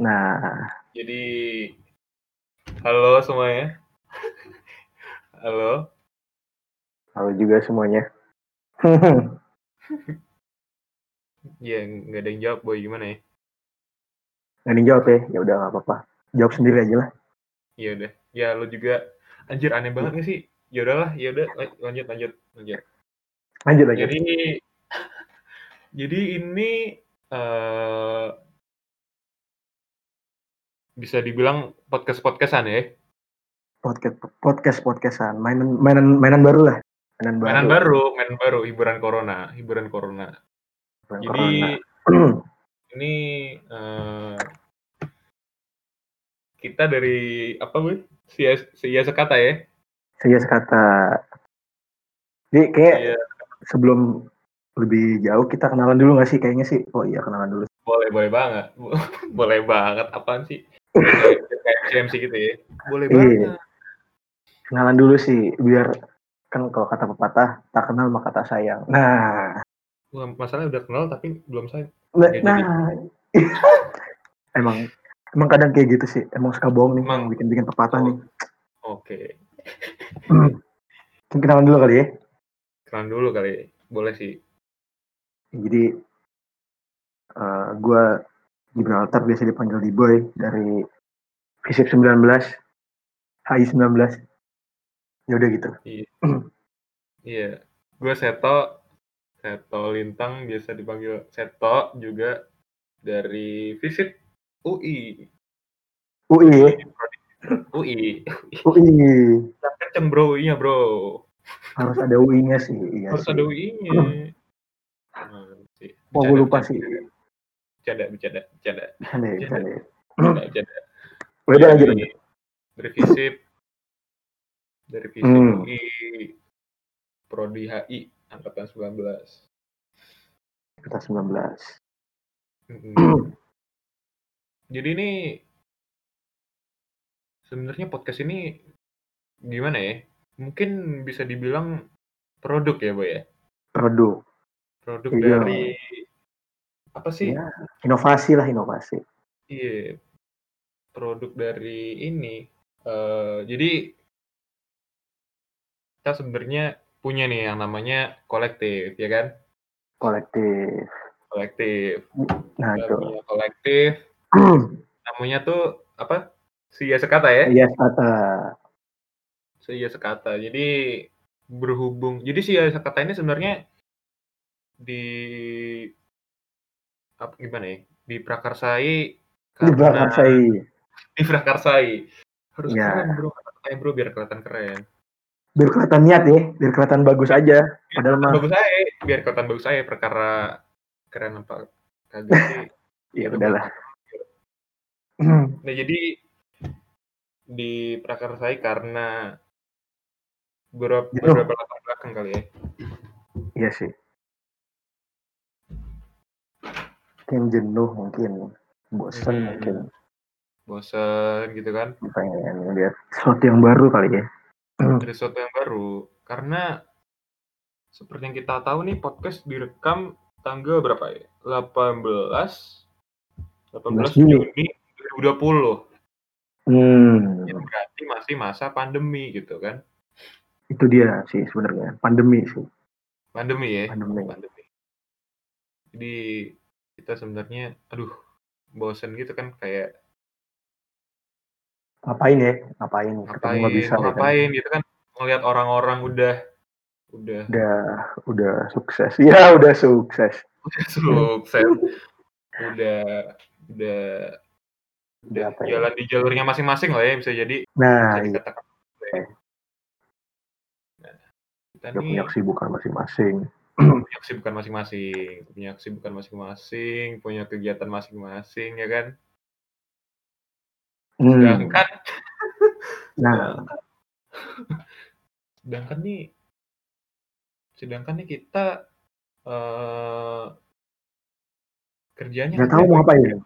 Nah, jadi halo semuanya. Halo. halo juga semuanya. Ya, nggak ada yang jawab, boy. Gimana ya? Nggak dijawab ya? Ya udah nggak apa-apa. Jawab sendiri aja lah. Ya udah. Ya, lu juga. Anjir, aneh banget gak sih? Ya udahlah, ya udah. Lanjut, lanjut, lanjut. Lanjut aja. Jadi, jadi ini eh bisa dibilang podcast podcastan ya. Podcast podcast podcastan. Mainan mainan mainan baru lah. Mainan baru. Mainan baru, mainan baru, hiburan corona, hiburan corona. Bulan Jadi corona. ini eh, kita dari apa bu? Sia, sia sekata ya? Saya sekata. Jadi kayak Iya. sebelum lebih jauh kita kenalan dulu nggak sih? Kayaknya sih. Oh iya kenalan dulu. Boleh, boleh banget. boleh banget. Apaan sih? Kayak CMC gitu ya? Boleh Iya. banget. Kenalan dulu sih biar kan kalau kata pepatah tak kenal maka tak sayang. Nah, Wah, masalahnya udah kenal tapi belum saya. nah, nah. emang emang kadang kayak gitu sih. Emang suka bohong nih, Emang. bikin bikin pepatah Oh. nih. Oke. Mungkin kenalan dulu kali ya. Kenalan dulu kali. Boleh sih. Jadi eh gue Gibraltar biasa dipanggil di boy dari Visip 19 HI 19 ya udah gitu Iya. Gue Seto. Seto Lintang biasa dipanggil Seto juga dari visit UI. UI ya UI. UI kenceng bro, iya bro. harus ada UI nya sih iya Harus sih. ada UI-nya. Nah, sih. oh gue lupa sih Bercanda, bercanda, bercanda, Bercanda bercanda bercanda, bercanda. lanjut Dari, dari Hmm. UI, Prodi HI, angkatan 19. kita 19 Mm-mm. Jadi ini sebenarnya podcast ini gimana ya? Mungkin bisa dibilang produk ya, Boy ya. produk Produk Iya. dari apa sih? ya inovasi lah inovasi Iya. Produk dari ini. eh jadi kita sebenarnya punya nih yang namanya kolektif, ya kan? kolektif Kolektif. nah Kita itu punya kolektif. Namanya tuh apa? Sia Sekata ya? iya kata Sia Sekata. Jadi berhubung. Jadi Sia Sekata ini sebenarnya di apa gimana ya? Diprakarsai di belakang saya diprakarsai. Harus Ya. keren bro, bro biar kelihatan keren. biar kelihatan niat ya biar kelihatan bagus aja padahal mah Bagus saya, biar kelihatan bagus saya perkara keren apa kagak sih. ya udahlah Nah jadi diprakarsai karena beberapa, beberapa latar belakang kali ya. iya sih mungkin jenuh mungkin bosan Hmm. mungkin Bosen gitu kan. pengen lihat sesuatu yang baru kali ya Ada sesuatu yang baru. Karena seperti yang kita tahu nih podcast direkam tanggal berapa ya? 18 18 Juni. Juni 2020. hmm, Itu berarti masih masa pandemi gitu kan. itu dia sih sebenarnya pandemi sih Pandemi ya. pandemi Pandemi. Jadi kita sebenarnya aduh bosen gitu kan kayak ngapain ya? Ngapain? Ngapain? bisa mau ya kan? ngapain gitu kan? Ngelihat orang-orang udah udah. Udah udah sukses. Ya udah sukses. Udah sukses. Udah udah udah apa ya? jalan di jalurnya masing-masing lah ya bisa jadi. Nah bisa iya, nah, kita udah punya nih kesibukan masing-masing punya kesibukan masing-masing punya kesibukan masing-masing punya kegiatan masing-masing ya kan? Hmm, sedangkan nah. Sedangkan nih sedangkan nih kita eh kerjanya nggak tahu mau ngapain.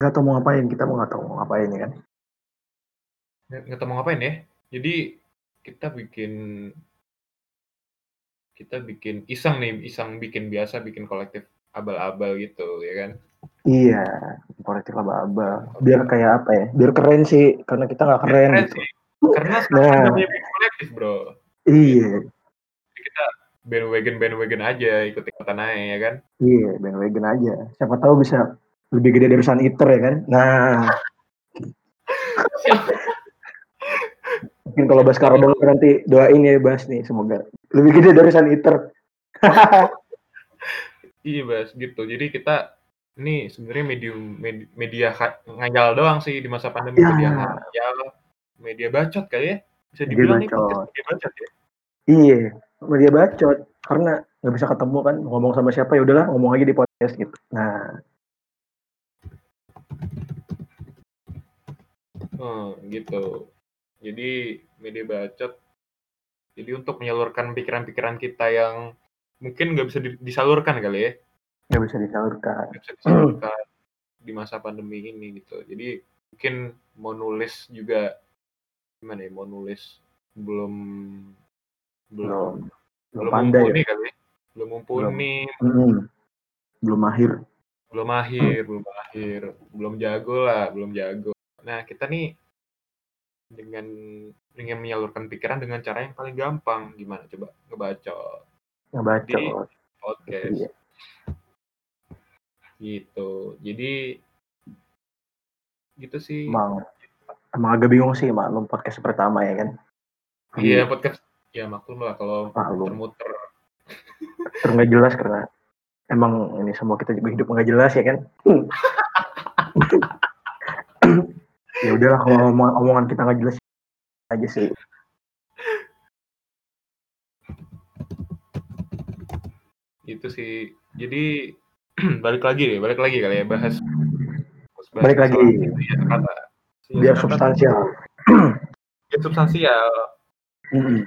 nggak tahu mau ngapain kita mau nggak tahu mau ngapain ya kan? Nggak tahu mau ngapain ya. Jadi kita bikin kita bikin iseng nih iseng bikin biasa bikin kolektif abal-abal gitu ya kan Iya, politik abal-abal. Biar kayak apa ya? Biar keren sih, karena kita nggak keren. Keren gitu. sih. karena sekarang Nah. punya kolektif bro Iya, Jadi kita bandwagon bandwagon aja ikut ikutan aja ya kan iya, bandwagon aja. Siapa tahu bisa lebih gede dari Sun Eater ya kan? Nah, mungkin kalau Baskara denger nanti doain ya Bas nih, semoga lebih gede dari Sun Eater. iya bas gitu jadi kita ini sebenarnya medium med- media ha- ngayal doang sih di masa pandemi Ya. media ngayal media bacot kali ya bisa Media dibilang nih bacot. podcast media bacot ya Iya, media bacot karena nggak bisa ketemu kan ngomong sama siapa ya udahlah ngomong aja di podcast gitu. Nah, Hmm, gitu. Jadi media bacot. Jadi untuk menyalurkan pikiran-pikiran kita yang mungkin nggak bisa di- disalurkan kali ya, nggak bisa disalurkan. nggak bisa disalurkan di masa pandemi ini gitu. Jadi mungkin mau nulis juga gimana ya? Mau nulis belum belum Belum, belum pandai. mumpuni Ya. kali ya. Belum mumpuni, Mm-mm. Belum mahir. belum akhir, belum akhir, belum jago lah, belum jago. Nah, kita nih dengan ingin menyalurkan pikiran dengan cara yang paling gampang. Gimana coba? Ngebacot Ngebaca. Di- podcast Iya. gitu. Jadi gitu sih. Emang, emang agak bingung sih maklum podcast pertama ya kan. Iya, podcast ya maklum lah kalau muter-muter. Terus nggak jelas karena emang ini semua kita juga hidup nggak jelas ya kan. ya udahlah kalau omong- omongan kita nggak jelas aja sih. Gitu sih. Jadi balik lagi deh, balik lagi kali ya bahas. bahas Balik lagi. itu ya, kata. Iya, Biar kata- substansial. Biar substansial. Mm-mm.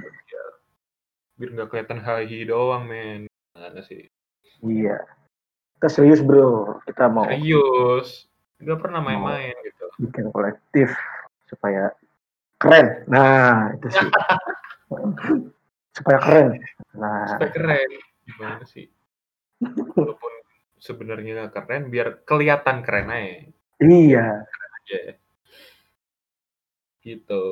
Biar nggak kelihatan hahi doang, men. Mana sih? Iya. Kita serius bro. Kita mau Serius. Nggak pernah main-main gitu. Bikin kolektif supaya keren. Nah itu sih. supaya keren. Nah Supaya keren. Gimana sih? Walaupun sebenarnya nggak keren, biar kelihatan keren aja. iya. aja. Gitu.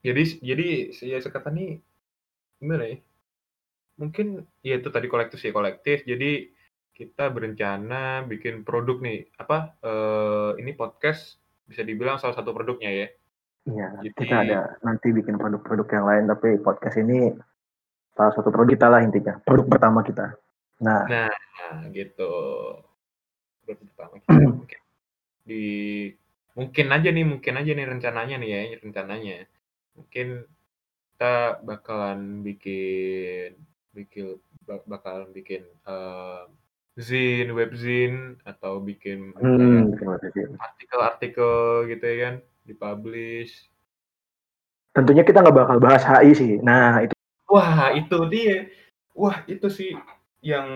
Jadi jadi si sekata nih gimana ya? Mungkin ya itu tadi kolektif sih kolektif. Jadi kita berencana bikin produk nih apa eh, ini podcast bisa dibilang salah satu produknya ya. Iya, Jadi- kita ada nanti bikin produk-produk yang lain, tapi podcast ini salah satu produk kita lah intinya, produk pertama kita. Nah, Nah gitu. Produk pertama kita mungkin di mungkin aja nih mungkin aja nih rencananya nih ya rencananya mungkin kita bakalan bikin bikin bak- bakalan bikin eh, zin webzine atau bikin hmm, artikel-artikel gitu ya kan dipublish tentunya kita nggak bakal bahas HI sih. Nah, itu wah itu dia wah itu sih yang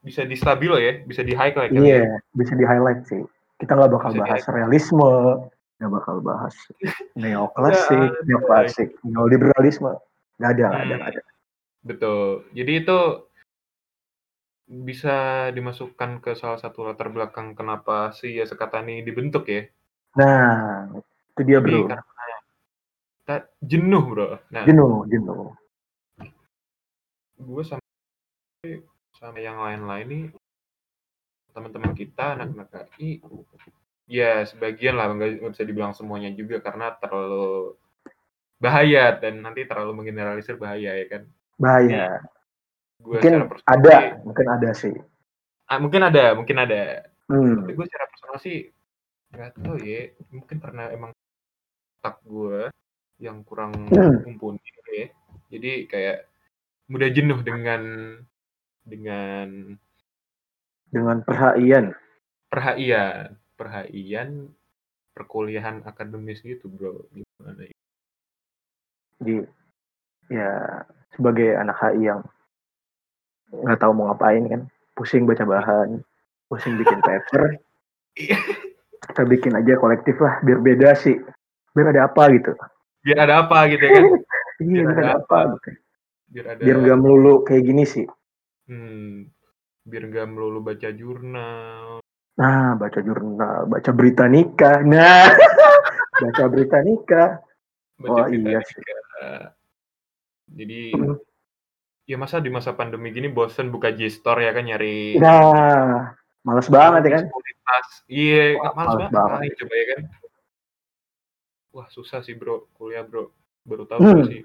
bisa di stabilo ya bisa di highlight kan ya. iya bisa di highlight sih. Kita nggak bakal Bisa bahas realisme, nggak bakal bahas neoklasik, ada. neoklasik, neoliberalisme, nggak ada, nggak ada, Hmm. nggak ada. Betul. Jadi itu bisa dimasukkan ke salah satu latar belakang kenapa si Yasekatani dibentuk ya. Nah, itu dia Jadi bro, karena kita jenuh bro. Nah, jenuh, jenuh. gue sama sama yang lain-lain nih teman-teman kita anak-anak KI ya sebagian lah nggak nggak bisa dibilang semuanya juga karena terlalu bahaya dan nanti terlalu menggeneralisir bahaya ya kan. Bahaya. Gue Mungkin secara personal ada, sih- mungkin ada sih. ah, mungkin ada, mungkin ada. Hmm. tapi gue secara personal sih nggak tahu ya mungkin karena emang tak gue yang kurang Hmm. mumpuni gitu ya jadi kayak mudah jenuh dengan dengan Dengan perhaian. perhaian perhaian perkuliahan akademis gitu bro gimana ya? Jadi ya sebagai anak HI yang nggak tahu mau ngapain kan, pusing baca bahan, pusing bikin paper, kita bikin aja kolektif lah biar beda sih, biar ada apa gitu. biar ada apa gitu ya kan Iya Biar biar ada ada apa. apa. gitu. biar ada Biar nggak melulu kayak gini sih. hmm, biar nggak melulu baca jurnal. Nah, baca jurnal, baca berita nikah. Nah, baca berita nikah. Baca Oh, berita iya sih. nikah. Jadi Mm. Ya masa di masa pandemi gini bosen buka G-Store ya kan nyari Nah, males banget ya kan? Iya, Wah, males males banget. banget. Ngapain coba ya kan? Wah, susah sih, Bro. Kuliah, Bro. Baru tahu Hmm. sih.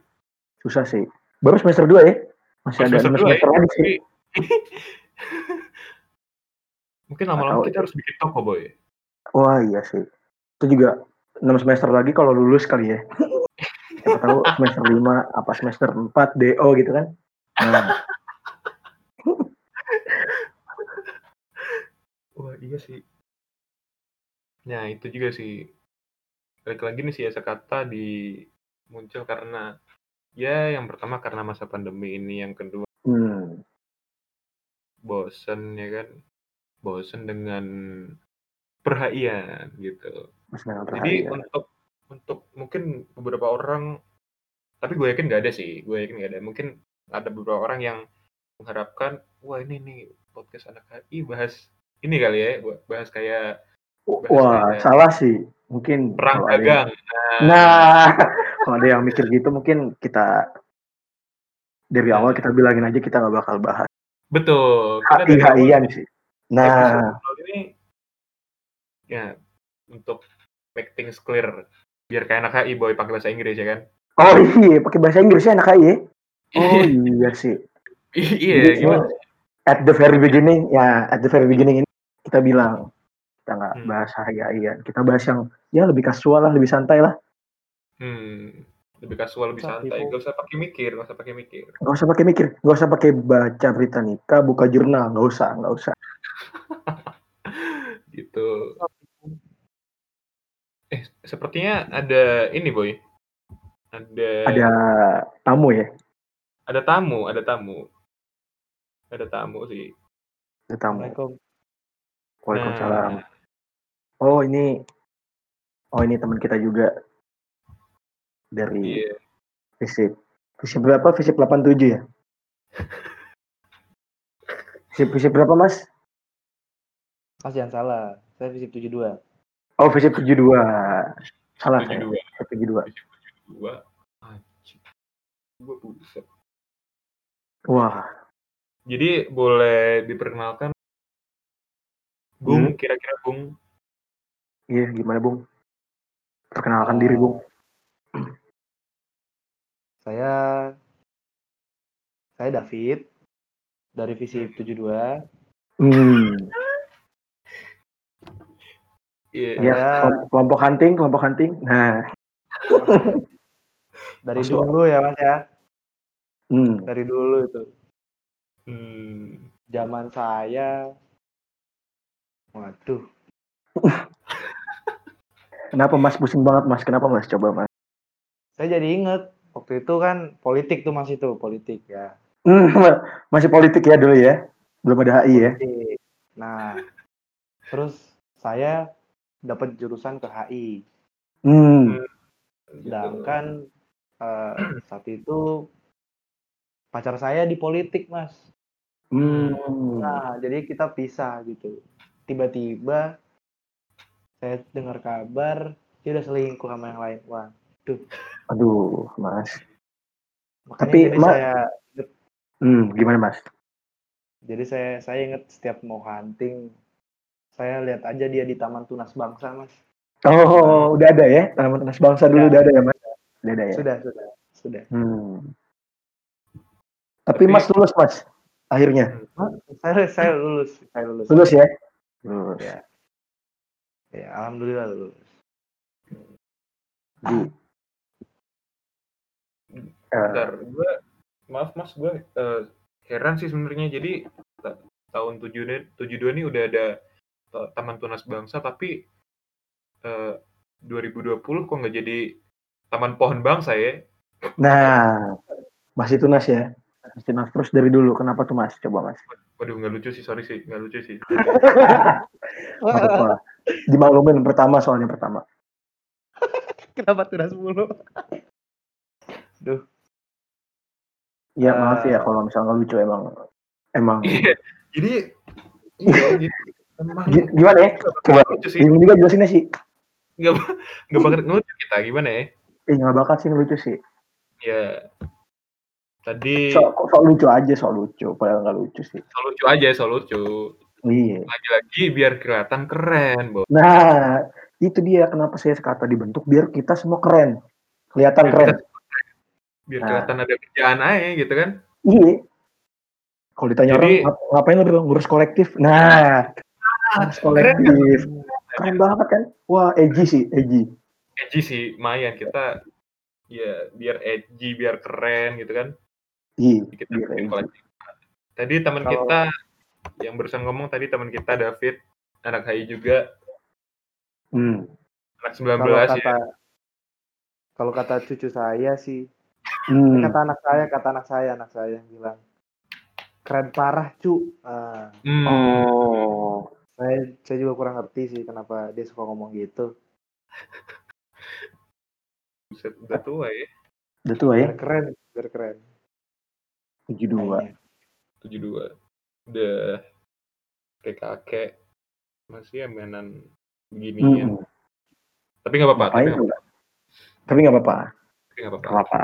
Susah sih. Baru semester 2 ya? Masih ada semester 6 dua ya, semester lagi sih. mungkin lama-lama kita harus bikin toko, Boy. Wah, iya sih. Itu juga 6 semester lagi kalau lulus kali ya. Siapa tahu semester 5 apa semester 4 DO gitu kan. Nah, Wah, iya sih. Nah, itu juga sih. Balik lagi nih si kata di muncul karena ya yang pertama karena masa pandemi ini, yang kedua hmm, bosen ya kan. Bosen dengan perhaian gitu. Menang Jadi untuk untuk mungkin beberapa orang tapi gue yakin nggak ada sih, gue yakin nggak ada. Mungkin ada beberapa orang yang mengharapkan, wah ini nih podcast anak HI bahas ini kali ya, bahas kayak bahas Wah, kayak salah sih. Mungkin perang ada yang- dagang. Nah, kalau ada yang mikir gitu mungkin kita dari awal Nah. kita bilangin aja kita nggak bakal bahas Betul. Awal HI-HIan sih. Nah, ini ya untuk make things clear biar kayak anak HI boy pakai bahasa Inggris ya kan. oh iya, pakai bahasa Inggris ya anak HI ya? Oh iya sih. iya, Jadi, gimana? At the very beginning, ya at the very beginning ini kita bilang kita nggak Hmm. bahas HI-HIan, kita bahas yang ya lebih kasual lah, lebih santai lah. Hmm, lebih kasual, lebih santai. Gak usah pakai mikir, gak usah pakai mikir. Gak usah pakai mikir, gak usah pakai baca berita nikah, buka jurnal, gak usah, gak usah. Gitu. Eh, sepertinya ada ini boy. Ada Ada tamu ya, ada tamu, ada tamu. Ada tamu sih. ada tamu. Assalamualaikum. Waalaikumsalam. Nah, Oh ini, oh ini teman kita juga dari iya. Visip. Visip berapa? Visip 87 ya? Visip, visip berapa mas? Mas jangan salah. Saya visip 72. Oh visip 72. Salah saya. 72. Visip 72. Gua anjing. Gua buset. Wah, Jadi boleh diperkenalkan Bung, kira-kira Bung iya gimana Bung? Perkenalkan diri Bung. Saya saya David dari visip 72. Hmm. Iya. Ya, Saya kelom- kelompok hunting, kelompok hunting. Nah, dari Masuk. dulu ya Mas ya. Hmm. Dari dulu itu. Hmm, Zaman saya Waduh, Kenapa Mas pusing banget Mas? Kenapa Mas? Coba Mas. saya jadi inget waktu itu kan politik tuh Mas itu, politik ya. Hmm, masih politik ya dulu ya? Belum ada HI ya? Nah, terus saya dapat jurusan ke HI. Hmm. Sedangkan eh, saat itu pacar saya di politik, Mas. Hmm. Nah, jadi kita pisah gitu. Tiba-tiba saya dengar kabar dia udah selingkuh sama yang lain. Wah, Aduh, Mas. makanya Tapi, jadi Ma- saya Hmm, gimana Mas? jadi saya saya inget setiap mau hunting saya lihat aja dia di Taman Tunas Bangsa, Mas. Oh, udah ada ya? Tanaman tunas bangsa dulu Ya. udah ada ya Mas? Udah ada ya? Sudah, sudah, sudah. Hmm. Tapi Tapi- Mas lulus Mas, akhirnya. Saya saya lulus, saya lulus. Lulus ya? Lulus. Ya. Ya, alhamdulillah lulus. Di, eh, Bentar, gue maaf mas, gue eh, heran sih sebenarnya. Jadi ta- tahun 72 72 ini udah ada Taman Tunas Bangsa, tapi eh, 2020 kok nggak jadi Taman Pohon Bangsa ya? nah, masih tunas ya? Tunas terus dari dulu. Kenapa tuh Mas? Coba Mas. Waduh nggak lucu sih, sorry sih, nggak lucu sih. Apa-apa. Dimaklumin pertama soalnya pertama. Kenapa tunas mulu? Duh, Ya maaf ya kalau misalnya nggak lucu emang emang Iya, jadi Iya, Gimana ya? Coba lucu sih. ini juga jelasin sih. Nggak, nggak bakal ngelucu kita gimana ya? Eh nggak bakal sih lucu sih. Ya, tadi So, kok sok lucu aja, sok lucu. Padahal nggak lucu sih. so lucu aja, so lucu. Iya. Lagi-lagi biar kelihatan keren, Bo. Nah, itu dia kenapa saya kata dibentuk biar kita semua keren. Kelihatan Biar keren. kita- Biar Nah. kelihatan ada kerjaan aja gitu kan. Iya. Kalau ditanya Jadi- orang "Ngap- ngapain lu ngurus kolektif? Nah, ngurus kolektif. Keren banget kan? Wah, edgy sih, edgy. Edgy sih, lumayan kita ya biar edgy, biar keren gitu kan. Iya, kita bikin edgy. kolektif. Tadi teman Kalau- kita yang barusan ngomong tadi teman kita David anak HI juga Hmm. anak Kalau 19 kata ya. kalau kata cucu saya sih, Hmm. kata anak saya, kata anak saya, anak saya yang bilang keren parah cu. Ah, Hmm, Oh. saya saya juga kurang ngerti sih kenapa dia suka ngomong gitu. buset, udah tua ya. Udah tua ya? Biar keren, biar keren. 72. Kayaknya. 72. Udah kayak kakek masih ya mainan beginian. Hmm. Tapi nggak apa-apa, tapi nggak apa-apa. tapi nggak apa-apa.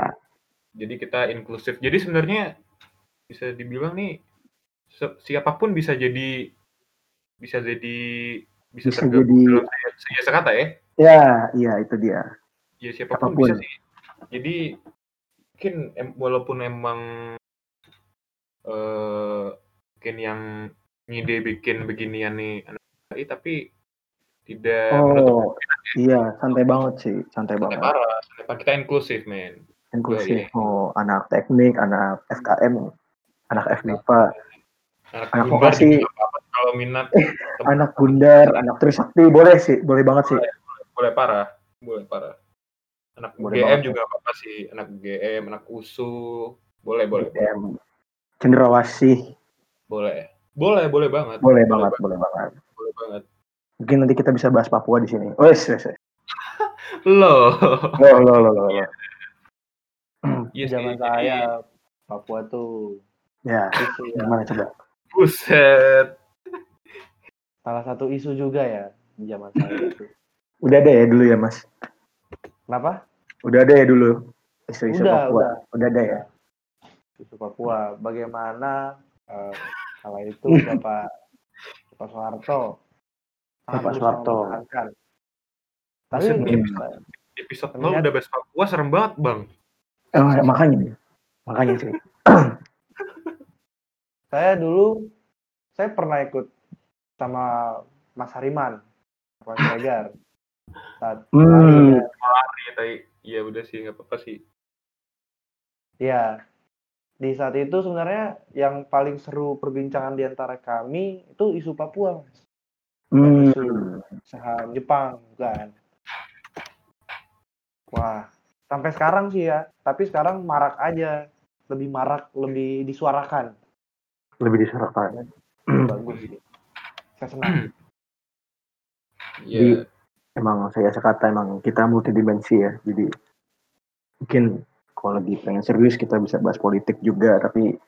Jadi kita inklusif. Jadi sebenarnya bisa dibilang nih siapa pun bisa jadi bisa jadi bisa, Bisa jadi- saya, saya sekata ya. Ya, iya itu dia. Ya siapa pun Apa pun. bisa sih. Jadi mungkin em- walaupun emang eh mungkin yang ngide bikin beginian nih anak tapi tidak Oh, iya, santai banget sih, santai santai banget. parah. Santai parah. Kita inklusif, men. Inklusif. Oh, anak teknik, anak FKM, anak FMIPA, Anak, Anak Bundar vokasi. juga apa-apa kalau minat anak Gundar, anak Trisakti, boleh sih, boleh banget sih. boleh parah, boleh parah. Anak Boleh GM banget. juga apa-apa sih, anak GM, anak USU, boleh, boleh, BM. Cendrawasih, boleh. Boleh, boleh banget. boleh banget, boleh banget. Boleh banget. Mungkin nanti kita bisa bahas Papua di sini. Wes, wes, wes. Loh. Lo, lo, lo, lo, lo. Iya Zaman sih, saya Papua tuh Ya, isu ya. gimana coba? Buset. Salah satu isu juga ya di zaman saya itu. Udah ada ya dulu ya, Mas? Kenapa? Udah ada ya dulu isu-isu Udah, Papua. udah. Udah ada ya. Isu Papua. Bagaimana eh, kala itu Bapak Bapak Soeharto Bapak Soeharto. mempertahankan. Tapi episode, episode lo udah bahas Papua serem banget, Bang. Oh, makanya, makanya sih. saya dulu saya pernah ikut sama Mas Hariman, Mas Regar. Saat Hmm. lari, Iya, tapi iya udah sih, nggak apa-apa sih. ya di saat itu sebenarnya yang paling seru perbincangan di antara kami itu isu Papua, Mas. Hmm. Isu saham Jepang, kan. Wah, sampai sekarang sih ya. Tapi sekarang marak aja, lebih marak, lebih disuarakan. Lebih diserahkan. Bagus sih. Saya senang. Iya. emang saya sekata emang kita multidimensi ya jadi mungkin kalau lagi pengen serius kita bisa bahas politik juga tapi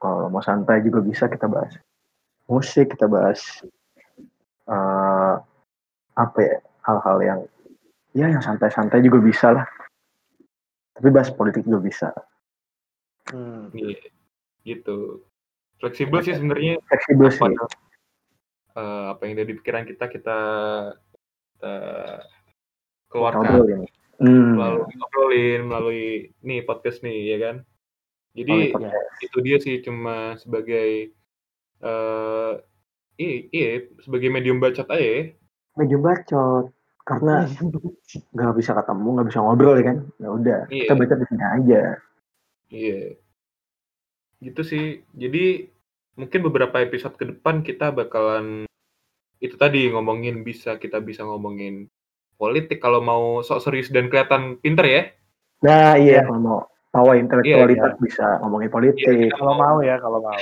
kalau mau santai juga bisa kita bahas musik kita bahas eh, apa ya hal-hal yang ya yang santai-santai juga bisa lah tapi bahas politik juga bisa Hmm. Iya. Gitu. Fleksibel sih sebenarnya fleksibel apa sih eh, apa yang ada di pikiran kita kita kita keluarkan. Hmm. melalui ngobrolin melalui nih podcast nih ya kan jadi itu dia sih cuma sebagai eh iya, iya sebagai medium bacot aja ya. medium bacot karena nggak bisa ketemu nggak bisa ngobrol ya kan ya udah Iya. kita baca di sini aja iya gitu sih jadi mungkin beberapa episode ke depan kita bakalan itu tadi ngomongin bisa kita bisa ngomongin politik kalau mau sok serius dan kelihatan pinter ya Nah Iya. iya kalau mau tawa intelektualitas bisa ngomongin politik. Iya, Kalau mau ya, kalau mau.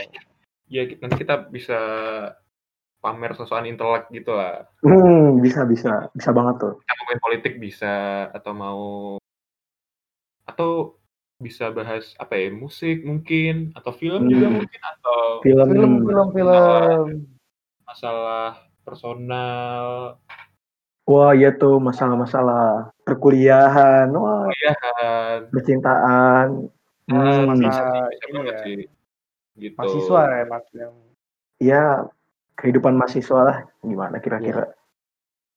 ya nanti kita bisa pamer sosokan intelek gitu lah Hmm, bisa bisa bisa banget tuh. kita ngomongin politik bisa atau mau atau bisa bahas apa ya musik mungkin atau film Hmm. juga mungkin atau Film Film, film, film. masalah personal, Wah, iya tuh masalah-masalah perkuliahan, wah, kuliahan, percintaan. Hmm, Masa-masa bisa bisa ini banget ya. sih. Gitu. Mahasiswa ya mas yang ya kehidupan mahasiswa lah gimana kira-kira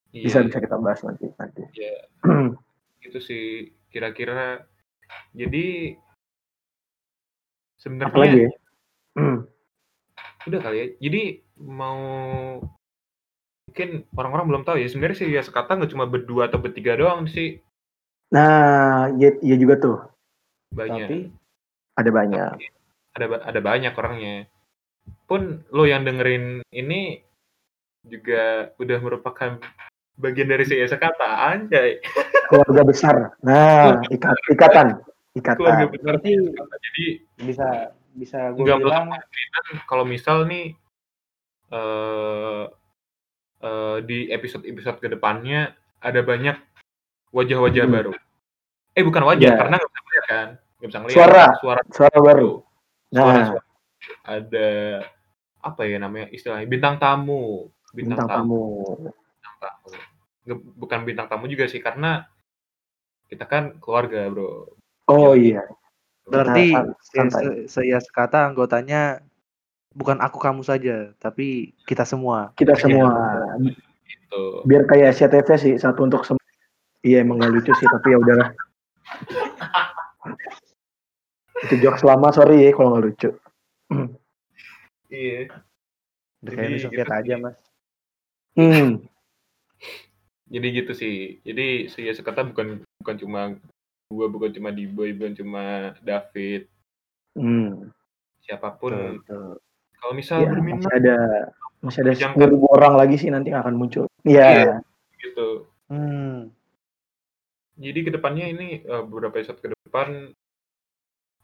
Iya, bisa bisa kita bahas nanti nanti. Iya. gitu sih kira-kira. Jadi Apalagi sebenarnya ya? Hmm, udah kali ya. Jadi mau mungkin orang-orang belum tahu ya sebenarnya sih ya sekata nggak cuma berdua atau bertiga doang sih Nah, iya, iya juga tuh. banyak. tapi Ada banyak. ada ba- ada banyak orangnya pun lo yang dengerin ini juga udah merupakan bagian dari si kata anjay Keluarga besar. Nah, ikat, ikatan, keluarga ikatan. besar Berarti Sekata. jadi bisa bisa gue nggak bilang kalau misal nih eh eh, di episode-episode ke depannya ada banyak wajah-wajah Hmm. baru eh bukan wajah Ya. karena nggak bisa ngeliat kan nggak bisa ngeliat Suara. suara Suara baru. suara, Nah, suara. ada apa ya namanya istilahnya bintang tamu bintang tamu. bintang tamu. Nge- bukan bintang tamu juga sih karena kita kan keluarga bro Oh iya. berarti saya sekata anggotanya bukan aku kamu saja tapi kita semua Kita Iya. semua gitu biar kayak SCTV sih satu untuk semua. Iya emang gak lucu sih tapi ya udahlah. Itu jokes lama sorry ya kalau nggak lucu. iya Udah kayak Soviet gitu aja mas Hmm. jadi gitu sih jadi si sekata bukan bukan cuma gua bukan cuma Diboy bukan cuma David Hmm. siapa pun Betul. Kalau misal Ya, berminat masih ada masih ada sepuluh orang lagi sih nanti akan muncul. Iya. Iya. gitu hmm. jadi ke depannya ini eh, beberapa episode ke depan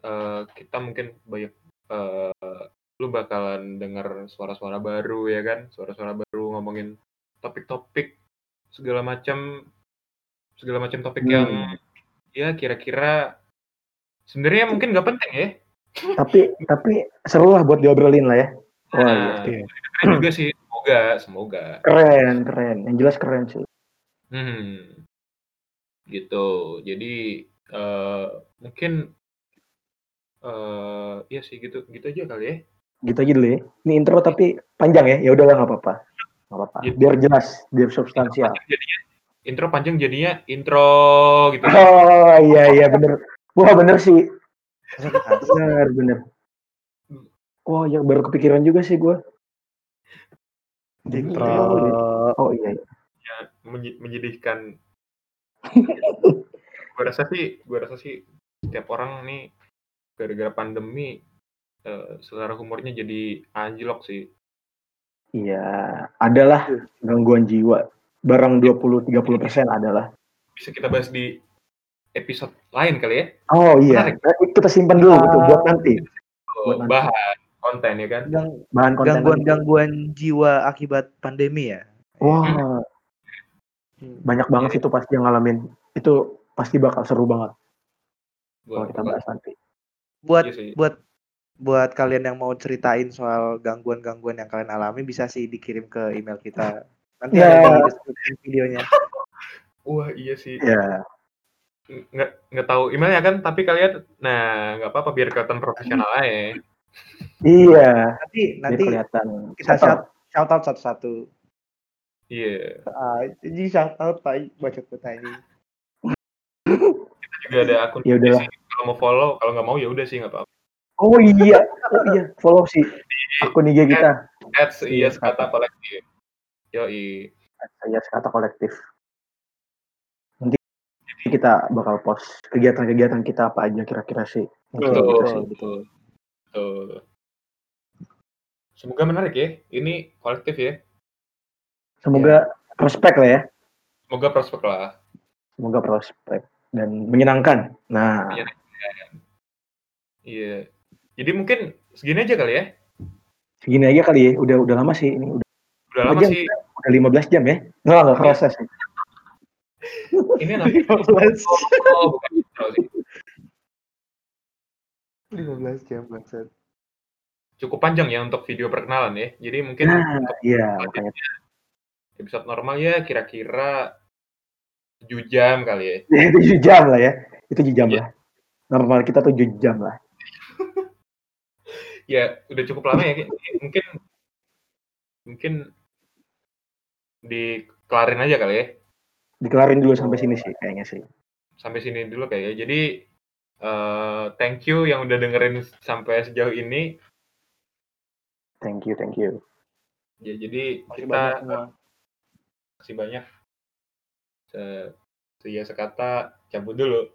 eh, kita mungkin banyak eh, lu bakalan dengar suara-suara baru ya kan suara-suara baru ngomongin topik-topik segala macam segala macam topik Hmm. yang ya kira-kira sebenarnya mungkin nggak penting ya Tapi tapi seru lah buat diobrolin lah ya. Wah, Nah, iya. keren juga sih semoga semoga Keren, keren. Yang jelas keren sih. Hmm. Gitu. Jadi eh mungkin eh ya sih gitu gitu aja kali ya. Gitu aja dulu ya. Ini intro tapi panjang ya. Ya udahlah nggak apa-apa. Nggak apa-apa. Gitu. Biar jelas, biar Intro substansial. panjang jadinya intro panjang jadinya intro gitu. Oh iya iya bener. Wah bener sih. Bener bener. Wah ya baru kepikiran juga sih gue. intro Oh iya. iya. Ya, menyi- menyedihkan. gua rasa sih, gua rasa sih setiap orang nih gara-gara pandemi eh, selera humornya jadi anjlok sih. Iya. Adalah gangguan jiwa. Barang 20-30 persen adalah. Bisa kita bahas di episode lain kali ya. Oh iya. Menarik. Eh, Kita simpan dulu gitu buat nanti. Oh, Buat nanti. bahan konten ya kan. Gang- Bahan konten. nanti. gangguan-gangguan jiwa akibat pandemi ya Wah, Hmm. banyak banget Iya. itu pasti yang ngalamin. Itu pasti bakal seru banget kalau Buat, kita bahas nanti. buat Iya sih. buat buat kalian yang mau ceritain soal gangguan-gangguan yang kalian alami bisa sih dikirim ke email kita nanti Ya. ada di deskripsi videonya Wah iya sih. Ya, nggak nggak tahu emailnya kan tapi kalian nah nggak apa-apa biar kelihatan profesional aja. Iya. nanti nanti kelihatan. kita shout, shout out satu-satu. Iya. Ah, jadi shout out pak baca tadi Kita juga ada akun Ya sih. kalau mau follow kalau nggak mau ya udah sih nggak apa-apa. Oh iya, oh iya, follow sih akun IG kita. ads iya Iya, kata kolektif. Yo Saya kata kolektif. Kita bakal post kegiatan-kegiatan kita apa aja kira-kira sih. Betul. Gitu betul sih. betul betul semoga menarik ya ini kolektif ya Semoga prospek lah ya. semoga prospek lah Semoga prospek dan menyenangkan. Nah, iya jadi mungkin segini aja kali ya segini aja kali ya. Udah udah lama sih ini. Udah, udah lama Jam. sih udah 15 jam ya. Nggak, nggak kerasa sih. Ini nanti 15 oh bukan intro sih 15 jam bangsat cukup panjang ya untuk video perkenalan ya. Jadi mungkin Nah, untuk iya, episode normal ya kira-kira 7 jam kali ya. Ya, 7 jam lah ya. Itu 7 jam Iya. lah. Normal kita 7 jam lah. Ya, udah cukup lama ya. Ki. Mungkin mungkin dikelarin aja kali ya. Dikelarin dulu sampai sini sih kayaknya sih. Sampai sini dulu kayaknya. Jadi eh thank you yang udah dengerin sampai sejauh ini. Thank you, thank you. Ya, jadi Masih kita banyak semua. kasih banyak. Se, se- ya sekata cabut dulu.